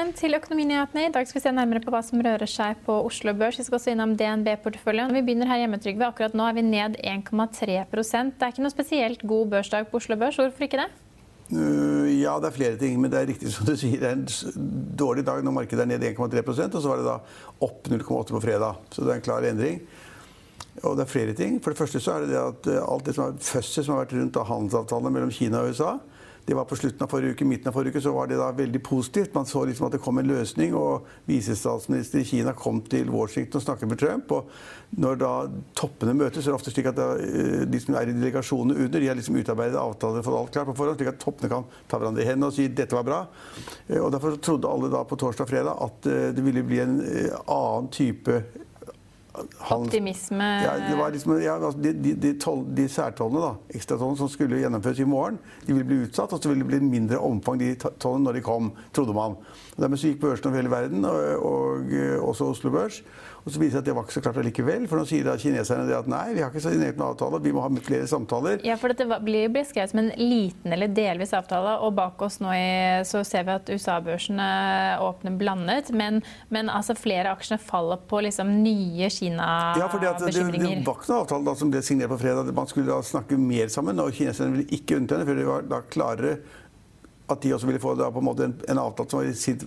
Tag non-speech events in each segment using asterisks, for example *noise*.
Velkommen til Økonominyhetene. I dag skal vi se nærmere på hva som rører seg på Oslo Børs. Vi skal også innom DNB-porteføljen. Vi begynner her hjemme, Trygve. Akkurat nå er vi ned 1,3% Det er ikke noe spesielt god børsdag på Oslo Børs. Hvorfor ikke det? Uh, Ja, det er flere ting, men det er riktig som du sier. Det er en dårlig dag når markedet er ned 1,3% og så var det da opp 0,8 på fredag. Så det er en klar endring. Og det er flere ting. For det første så er det det at uh, alt det som er fødsel som har vært rundt av handelsavtalene mellom Kina og USA, det var på slutten av forrige uke, midten av forrige uke, så var det da veldig positivt. Man så liksom at det kom en løsning, og visestatsminister i Kina kom til Washington og snakket med Trump. Og når da toppene møtes, så er det ofte slik at eh, de som er i delegasjonene under, de har liksom utarbeidet avtaler for alt klart på forhånd, slik at toppene kan ta hverandre i hendene og si dette var bra. Eh, Og derfor trodde alle da på torsdag og fredag at eh, det ville bli en annen type handels- Optimisme ja, det var liksom, ja, altså, de, de, de, tol, de særtollene, da, ekstratollene som skulle gjennomføres i morgen, de ville bli utsatt, og så ville det bli mindre omfang de to- tollene når de kom, trodde man. Og dermed så gikk børsen over hele verden, og, og eh, også Oslo Børs. Og så viser det seg at det var ikke så klart allikevel, for nå sier da kineserne det at nei, vi har ikke signert noen avtale, vi må ha flere samtaler. Ja, for dette blir beskrevet som en liten eller delvis avtale, og bak oss nå i, så ser vi at USA-børsene åpner blandet, men, men altså flere aksjene faller på liksom nye Ja, for det, det var ikke noen avtale da, som ble signert på fredag. Man skulle da snakke mer sammen, og kineserne ville ikke unnta henne, for det var da klarere at de også ville få da, på en, måte en, en avtale som var i sin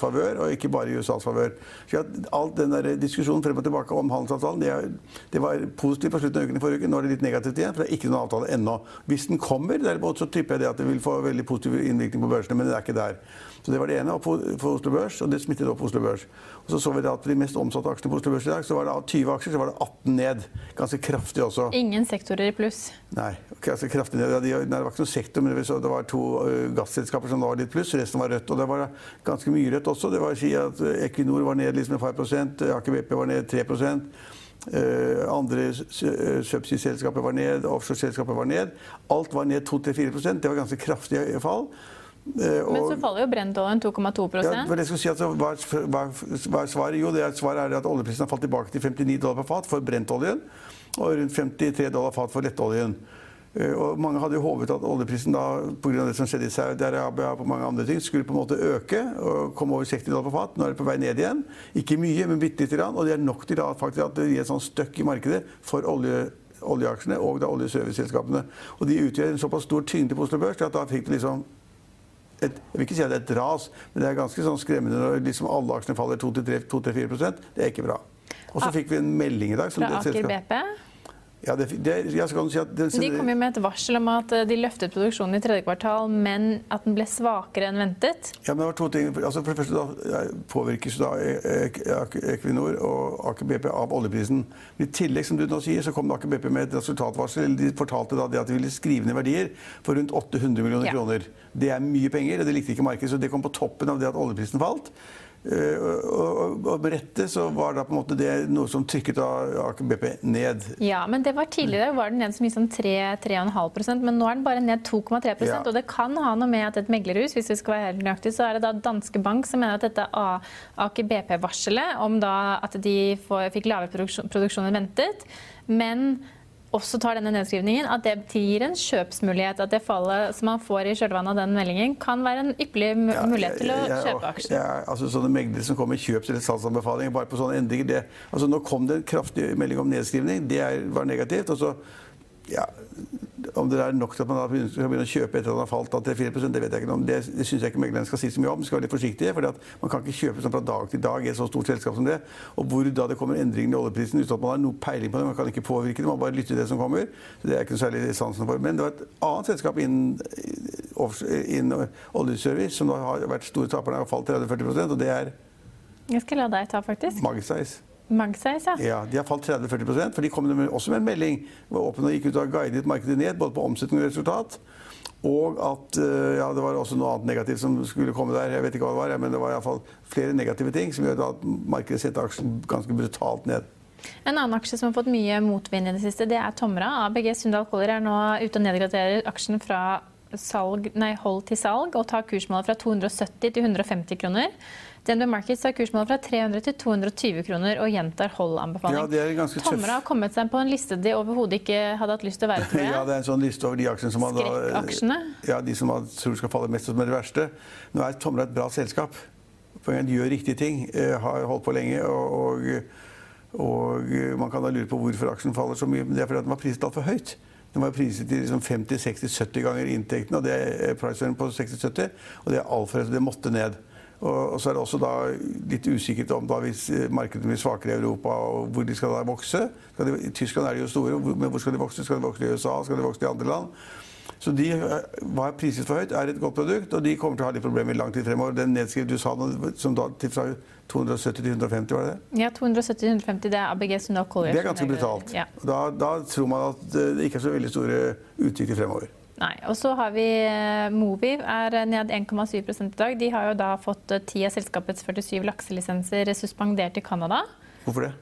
favør, og ikke bare i USAs favør. Så Alt den der diskusjonen frem og tilbake om handelsavtalen det, er, det var positivt på slutten av uken i forrige uke. Nå er det litt negativt igjen, for det er ikke noen avtale ennå. Hvis den kommer, derimot, så tipper jeg det at det vil få veldig positiv innvirkning på børsene, men det er ikke der. Så Det var det ene på, for Oslo Børs, og det smittet opp på Oslo Børs. Og så så vi at på de mest omsatte aksjene på Oslo Børs i dag, så var det av 20 aksjer, så var det 18 ned. Ganske kraftig også. Ingen sektorer i pluss. Nei, ganske kraftig ned. Det var ikke noen sektor, men det, var to ø, gasselskaper som var litt pluss, resten var rødt. Og det var ganske mye rødt også. Det var å si at Equinor var ned liksom et par prosent, Aker BP var ned 3 Uh, andre s- subsea-selskaper var ned, offshore-selskaper var ned. Alt var ned 2-4% Det var ganske kraftige fall. Eh, Men så faller jo brentoljen 2,2 ja, det skulle si, altså, hva, hva, hva er svaret? Jo, det er, svaret er at oljeprisen har falt tilbake til 59 dollar per fat for brentoljen og rundt 53 dollar fat for lettoljen. Eh, Og mange hadde jo håpet at oljeprisen da, pga. det som skjedde i Saudi-Arabia og på mange andre ting, skulle på en måte øke og komme over 60 dollar på fat. Nå er det på vei ned igjen. Ikke mye, men bitte lite grann. Og det er nok til da, faktisk, at det gir et sånn støkk i markedet for olje oljeaksjene og da oljeserviceselskapene. Og de utgjør en såpass stor tyngde på Oslo Børs at da fikk det liksom et, jeg vil ikke si at det er et ras, men det er ganske sånn skremmende når liksom alle aksjene faller 2-4% Det er ikke bra. Og så fikk vi en melding i dag. som fra Aker BP. Ja, det, det, skal si det, De kom jo med et varsel om at eh, de løftet produksjonen i tredje kvartal, men at den ble svakere enn ventet. Ja, men det var to ting. Altså for det første da, påvirkes da Ek- Equinor og Aker BP av oljeprisen. Men I tillegg som du nå sier, så kom Aker BP med et resultatvarsel. De fortalte da det at de ville skrive ned verdier for rundt 800 millioner Ja. kroner. Det er mye penger, og det likte ikke markedet, så det kom på toppen av det at oljeprisen falt. Eh, og, og, med rette så var da på en måte det noe som trykket Aker BP ned. Ja, men det var Tidligere var den ned så mye som 3-3,5% men nå er den bare ned 2,3 Ja. Og det kan ha noe med at et meglerhus, hvis vi skal være helt nøyaktig, så er det da Danske Bank som mener at dette Aker BP-varselet om da at de får, fikk lavere produksjon, produksjon enn ventet, men også tar denne nedskrivningen, at det gir en kjøpsmulighet. At det fallet som man får i kjølvannet av den meldingen, kan være en ypperlig mulighet til å kjøpe aksjer. Ja, altså sånne meglere som kommer med kjøps- eller salgsanbefalinger bare på sånne endringer det, altså Nå kom det en kraftig melding om nedskrivning. Det er, var negativt. og så ja, Om det er nok til at man skal begynne å kjøpe etter at den har falt av 3-4 det vet jeg ikke om. Det, det syns jeg ikke meglerne skal si så mye om. De skal være litt forsiktige. for Man kan ikke kjøpe sånn fra dag til dag i et så stort selskap som det. Og hvor da det kommer endringer i oljeprisen uten at man har noe peiling på det. Man kan ikke påvirke det, man bare lytter til det som kommer. Så det er ikke noe særlig sansen for. Men det var et annet selskap innen, innen oljeservice som har vært store taperne og falt 30-40% og det er Jeg skal la deg ta, faktisk. Magseis. Magseis, ja. Ja, De har falt 30-40 for de kom med, også med en melding. Var åpen og gikk ut og guidet markedet ned, både på omsetning og resultat. Og at eh, ja, det var også noe annet negativt som skulle komme der. Jeg vet ikke hva det var, men det var i hvert fall flere negative ting som gjør at markedet setter aksjen ganske brutalt ned. En annen aksje som har fått mye motvind i det siste, det er Tomra. ABG Sundal Collier er nå ute og nedgraderer aksjen fra salg, nei, hold til salg og tar kursmålet fra 270 til 150 kroner. DNB Markets tar kursmålet fra 300 til 220 kroner og gjentar hold-anbefaling. Ja, det er ganske tøff. Tomra har kommet seg på en liste de overhodet ikke hadde hatt lyst til å være, *laughs* med. Ja, det er en sånn liste over de aksjene som man da. Ja, de som man tror skal falle mest som er det verste. Nå er Tomra et bra selskap. De gjør riktige ting. eh, Har holdt på lenge. og, og og man kan da lure på hvorfor aksjen faller så mye, men det er fordi at den var priset altfor høyt. Den var priset til liksom 50-60-70 ganger inntektene, og det er priceren på 60-70, og det er altfor høyt. Det måtte ned. Og, så er det også litt usikkert om da hvis eh, markedet blir svakere i Europa, og hvor de skal da vokse. Skal de, I Tyskland er de jo store, men hvor skal de vokse? Skal de vokse i USA? Skal de vokse i andre land? Så de eh, var priset for høyt, er et godt produkt, og de kommer til å ha litt problemer i lang tid fremover. Den nedskrivet du sa nå, som da til fra 270 til 150, var det det? Ja, 270-150, det er ABG Sundal Collier. Det er ganske brutalt. Ja. Da, da tror man at eh, det ikke er så veldig store utsikter fremover. Nei, og så har vi eh, Movi, er ned 1,7 i dag. De har jo da fått ti 10 av selskapets 47 lakselisenser suspendert i Canada. Hvorfor det?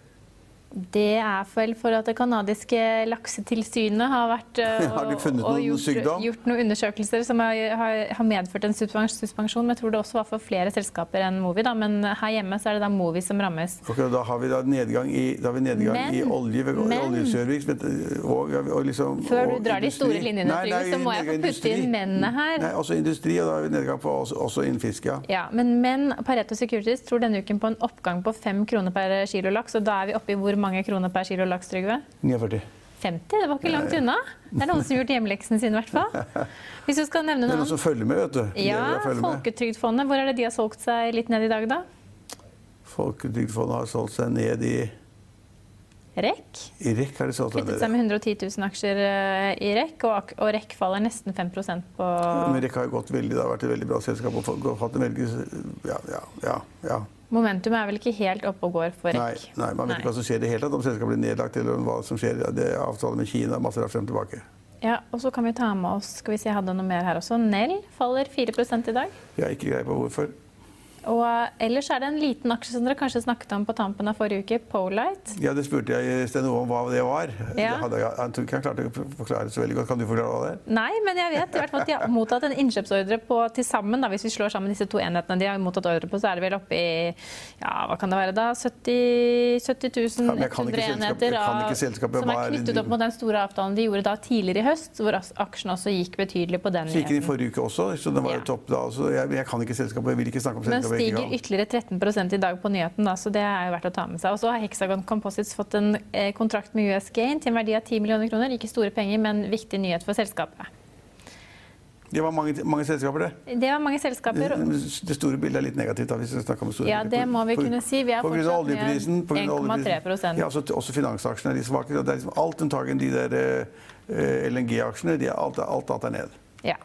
Det er vel for at det canadiske laksetilsynet har vært eh, *laughs* Har de og gjort, gjort noen undersøkelser som har, har, medført en suspensjon. Men jeg tror det også var for flere selskaper enn Movi. Da. Men her hjemme så er det da Movi som rammes. Okay, da har vi da nedgang i, da har vi nedgang Men- i olje, oljeservice og, og liksom, Før du drar de store linjene, Nei, nei, så må jeg få putte inn mennene her. Nei, også industri, og da har vi nedgang på også, også innen fisk, ja. Ja, men, men Pareto Securities tror denne uken på en oppgang på fem kroner per kilo laks. Og da er vi oppe i hvor mange kroner per kilo laks, Trygve? 49. 50? Det var ikke langt unna. Det er noen som har gjort hjemmeleksen sin, i hvert fall. Hvis du skal nevne Det er noen som følger med, vet du. Ja. Folketrygdfondet. Hvor er det de har solgt seg litt ned i dag, da? Folketrygdfondet har solgt seg ned i REC. I REC har de solgt seg Kvittet seg med 110 000 aksjer eh, i REC, og, og REC faller nesten 5% på Men REC har gått veldig, det har vært et veldig bra selskap og fått- hatt en veldig Ja, ja, ja. ja. Momentum er vel ikke helt oppe og går for Nei, REC? nei, man vet ikke hva som skjer i det hele tatt, om selskapet blir nedlagt eller hva som skjer. Det er avtale med Kina, masse rart frem og tilbake. Ja, og så kan vi ta med oss Skal vi se, jeg hadde noe mer her også. Nell faller 4% i dag. Jeg har ikke greie på hvorfor. Og ellers er det en liten aksje som dere kanskje snakket om på tampen av forrige uke, Polite. Ja, det spurte jeg Sten Ove om hva det var. Ja. Det hadde jeg, tror ikke han klarte å forklare det så veldig godt. Kan du forklare hva det er? Nei, men jeg vet i hvert fall at de har mottatt en innkjøpsordre på til sammen, da, hvis vi slår sammen disse to enhetene de har mottatt ordre på, så er det vel oppe i ja, hva kan det være da, 70, 70 Ja, men jeg kan 100 ikke selskap- enheter av- som er knyttet opp mot den store avtalen de gjorde da tidligere i høst, hvor aksjen også gikk betydelig på den Så gikk den i forrige uke også, så den var jo Ja. topp da. Jeg, jeg kan ikke selskapet, jeg vil ikke snakke om selskapet stiger ytterligere 13 i dag på nyheten, da, så det er jo verdt å ta med seg. Og så har Hexagon Composites fått en eh, kontrakt med US Gain til en verdi av 10 millioner kroner. Ikke store penger, men viktig nyhet for selskapet. Det var mange, mange selskaper, det. Det var mange selskaper. Det store bildet er litt negativt. da, hvis vi snakker om store Ja, det må vi På- kunne si. Vi er på grunn av fortsatt ned oljeprisen, av 1,3 oljeprisen. Ja, også, også finansaksjene er litt svake. Det er liksom alt unntagen de der eh, LNG-aksjene. De alt, alt, annet er ned. Ja.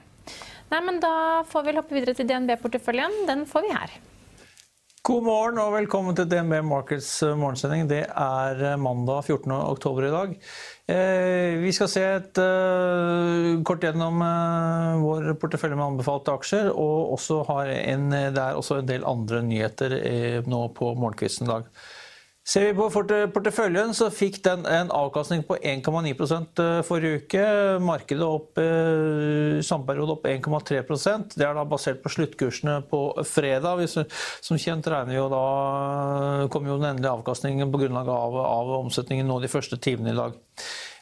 Nei, men Da får vi hoppe videre til DNB-porteføljen. Den får vi her. God morgen og velkommen til DNB Markets eh, morgensending. Det er eh, mandag 14. oktober i dag. Eh, Vi skal se et kort gjennom vår portefølje med anbefalte aksjer, og også har en, det er også en del andre nyheter nå på morgenkvisten i dag. Ser vi på porteføljen, så fikk den en avkastning på 1,9 eh, forrige uke. Markedet opp i samme periode opp 1,3% Det er da basert på sluttkursene på fredag. Som kjent regner jo da kommer jo den endelige avkastningen på grunnlag av, av omsetningen nå de første timene i dag.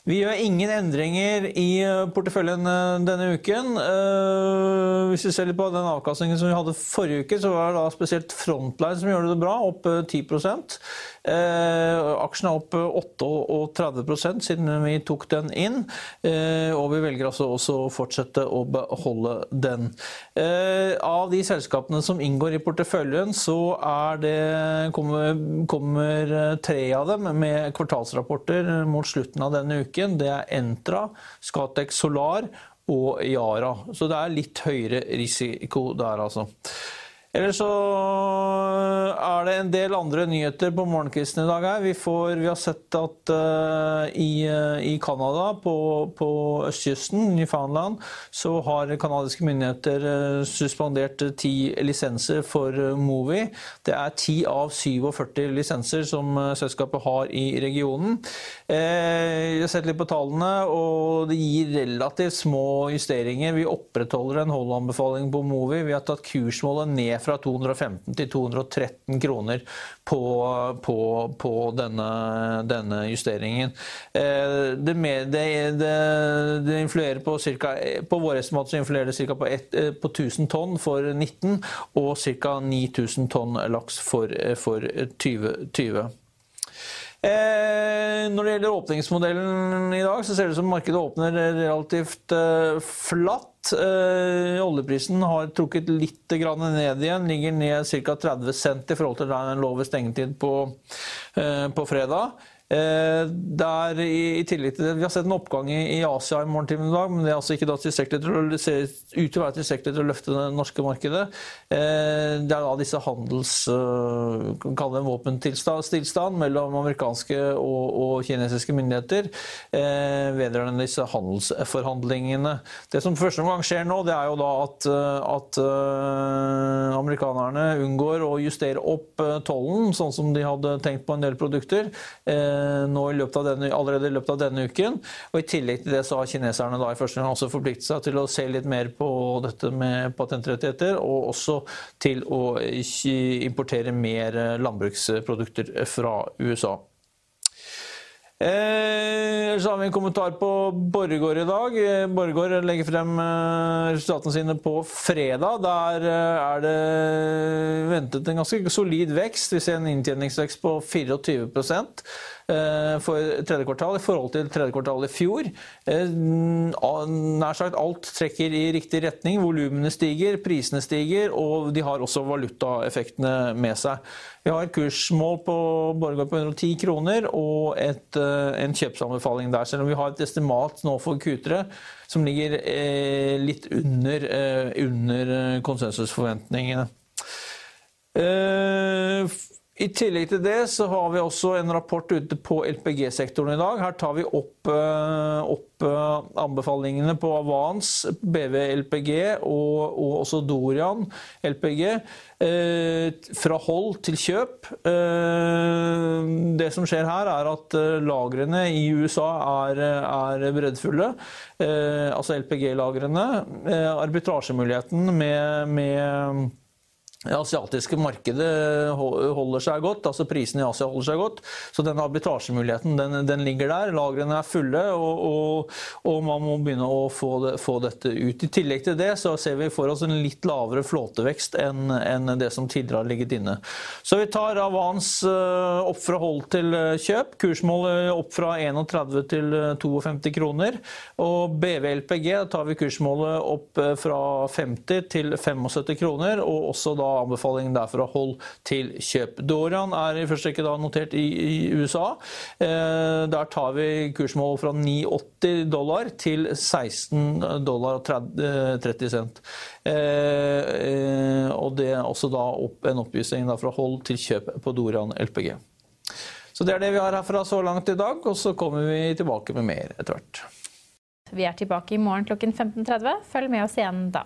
Vi gjør ingen endringer i eh, porteføljen eh, denne uken. Eh, Hvis vi ser litt på den avkastningen som vi hadde forrige uke, så var det da spesielt Frontline som gjorde det bra, opp eh, 10% eh, Aksjen er opp 38% siden vi tok den inn, og vi velger altså også å fortsette å beholde den. Av de selskapene som inngår i porteføljen, så det, kommer, kommer tre av dem med kvartalsrapporter mot slutten av denne uken. Det er Entra, Scatec Solar og Yara. Så det er litt høyere risiko der, altså. Eller så er det en del andre nyheter på morgenkvisten i dag her. Vi, får, vi har sett at uh, i, uh, i Canada, på, på, østkysten, Newfoundland, så har canadiske myndigheter uh, suspendert ti lisenser for Movi. Det er ti av 47 lisenser som selskapet har i regionen. Jeg har sett litt på tallene, og det gir relativt små justeringer. Vi opprettholder en holdanbefaling på Movi. Vi har tatt kursmålet ned fra 215 til 213 kroner på, på, på denne, denne, justeringen. Det, med, det, det, det influerer på cirka, På våre så influerer det ca. På, eh, på 1000 tonn for 19 og ca. 9000 tonn laks for, eh, for 2020. Eh, når det gjelder åpningsmodellen i dag, så ser det ut som markedet åpner relativt eh, flatt. Eh, oljeprisen har trukket litt ned igjen, ligger ned ca. 30 cent i forhold til den lå ved stengetid på, eh, på fredag. Eh, der i, tillegg til det, Vi har sett en oppgang i, Asia i morgentimen i dag, men det er altså ikke da tilstrekkelig til å, ser ut til å være til å løfte det norske markedet. Eh, det er da disse handels... Eh, kan kalle det en våpenstillstand mellom amerikanske og, og kinesiske myndigheter vedrørende disse handelsforhandlingene. Det som første gang skjer nå, det er jo da at, at amerikanerne unngår å justere opp tollen, sånn som de hadde tenkt på en del produkter. Eh, nå i løpet av denne, allerede i løpet av denne uken. Og I tillegg til det så har kineserne da i første gang også forpliktet seg til å se litt mer på dette med patentrettigheter, og også til å importere mer landbruksprodukter fra USA. Eh, så har vi en kommentar på Borregaard i dag. Eh, Borregaard legger frem eh, resultatene sine på fredag. Der eh, er det ventet en ganske solid vekst. Vi ser en inntjeningsvekst på 24 Eh, for tredje kvartal i forhold til tredje kvartal i fjor. Eh, nær sagt alt trekker i riktig retning. Volumene stiger, prisene stiger, og de har også valutaeffektene med seg. Vi har et kursmål på Borregaard på 110 kroner og et, eh, en kjøpsanbefaling der. Selv om vi har et estimat nå for Q3 som ligger litt under, under konsensusforventningene. I tillegg til det så har vi også en rapport ute på LPG-sektoren i dag. Her tar vi opp, eh, opp eh, anbefalingene på Avans, BV LPG og, og også Dorian LPG eh, fra hold til kjøp. Det som skjer her, er at lagrene i USA er, er breddfulle. Altså LPG-lagrene. arbitrasjemuligheten med, med det asiatiske markedet holder seg godt, altså prisene i Asia holder seg godt. Så den arbitrasjemuligheten den, den ligger der. Lagrene er fulle, og, og, og, man må begynne å få, det, få, dette ut. I tillegg til det så ser vi for oss en litt lavere flåtevekst enn, enn det som tidligere har ligget inne. Så vi tar Avans eh, opp fra hold til eh, kjøp. Kursmålet opp fra 31 til 52 eh, kroner. Og BVLPG tar vi kursmålet opp fra 50 til 75 kroner, og også da anbefalingen derfor å holde til kjøp. Dorian er i første rekke notert i, i USA. Eh, der tar vi kursmål fra 9,80 dollar til 16 dollar og 30, 30 eh, cent. Eh, eh, og det er også da opp, en oppvisning fra hold til kjøp på Dorian LPG. Så det er det vi har herfra så langt i dag, og så kommer vi tilbake med mer etter hvert. Vi er tilbake i morgen klokken 15.30. Følg med oss igjen da.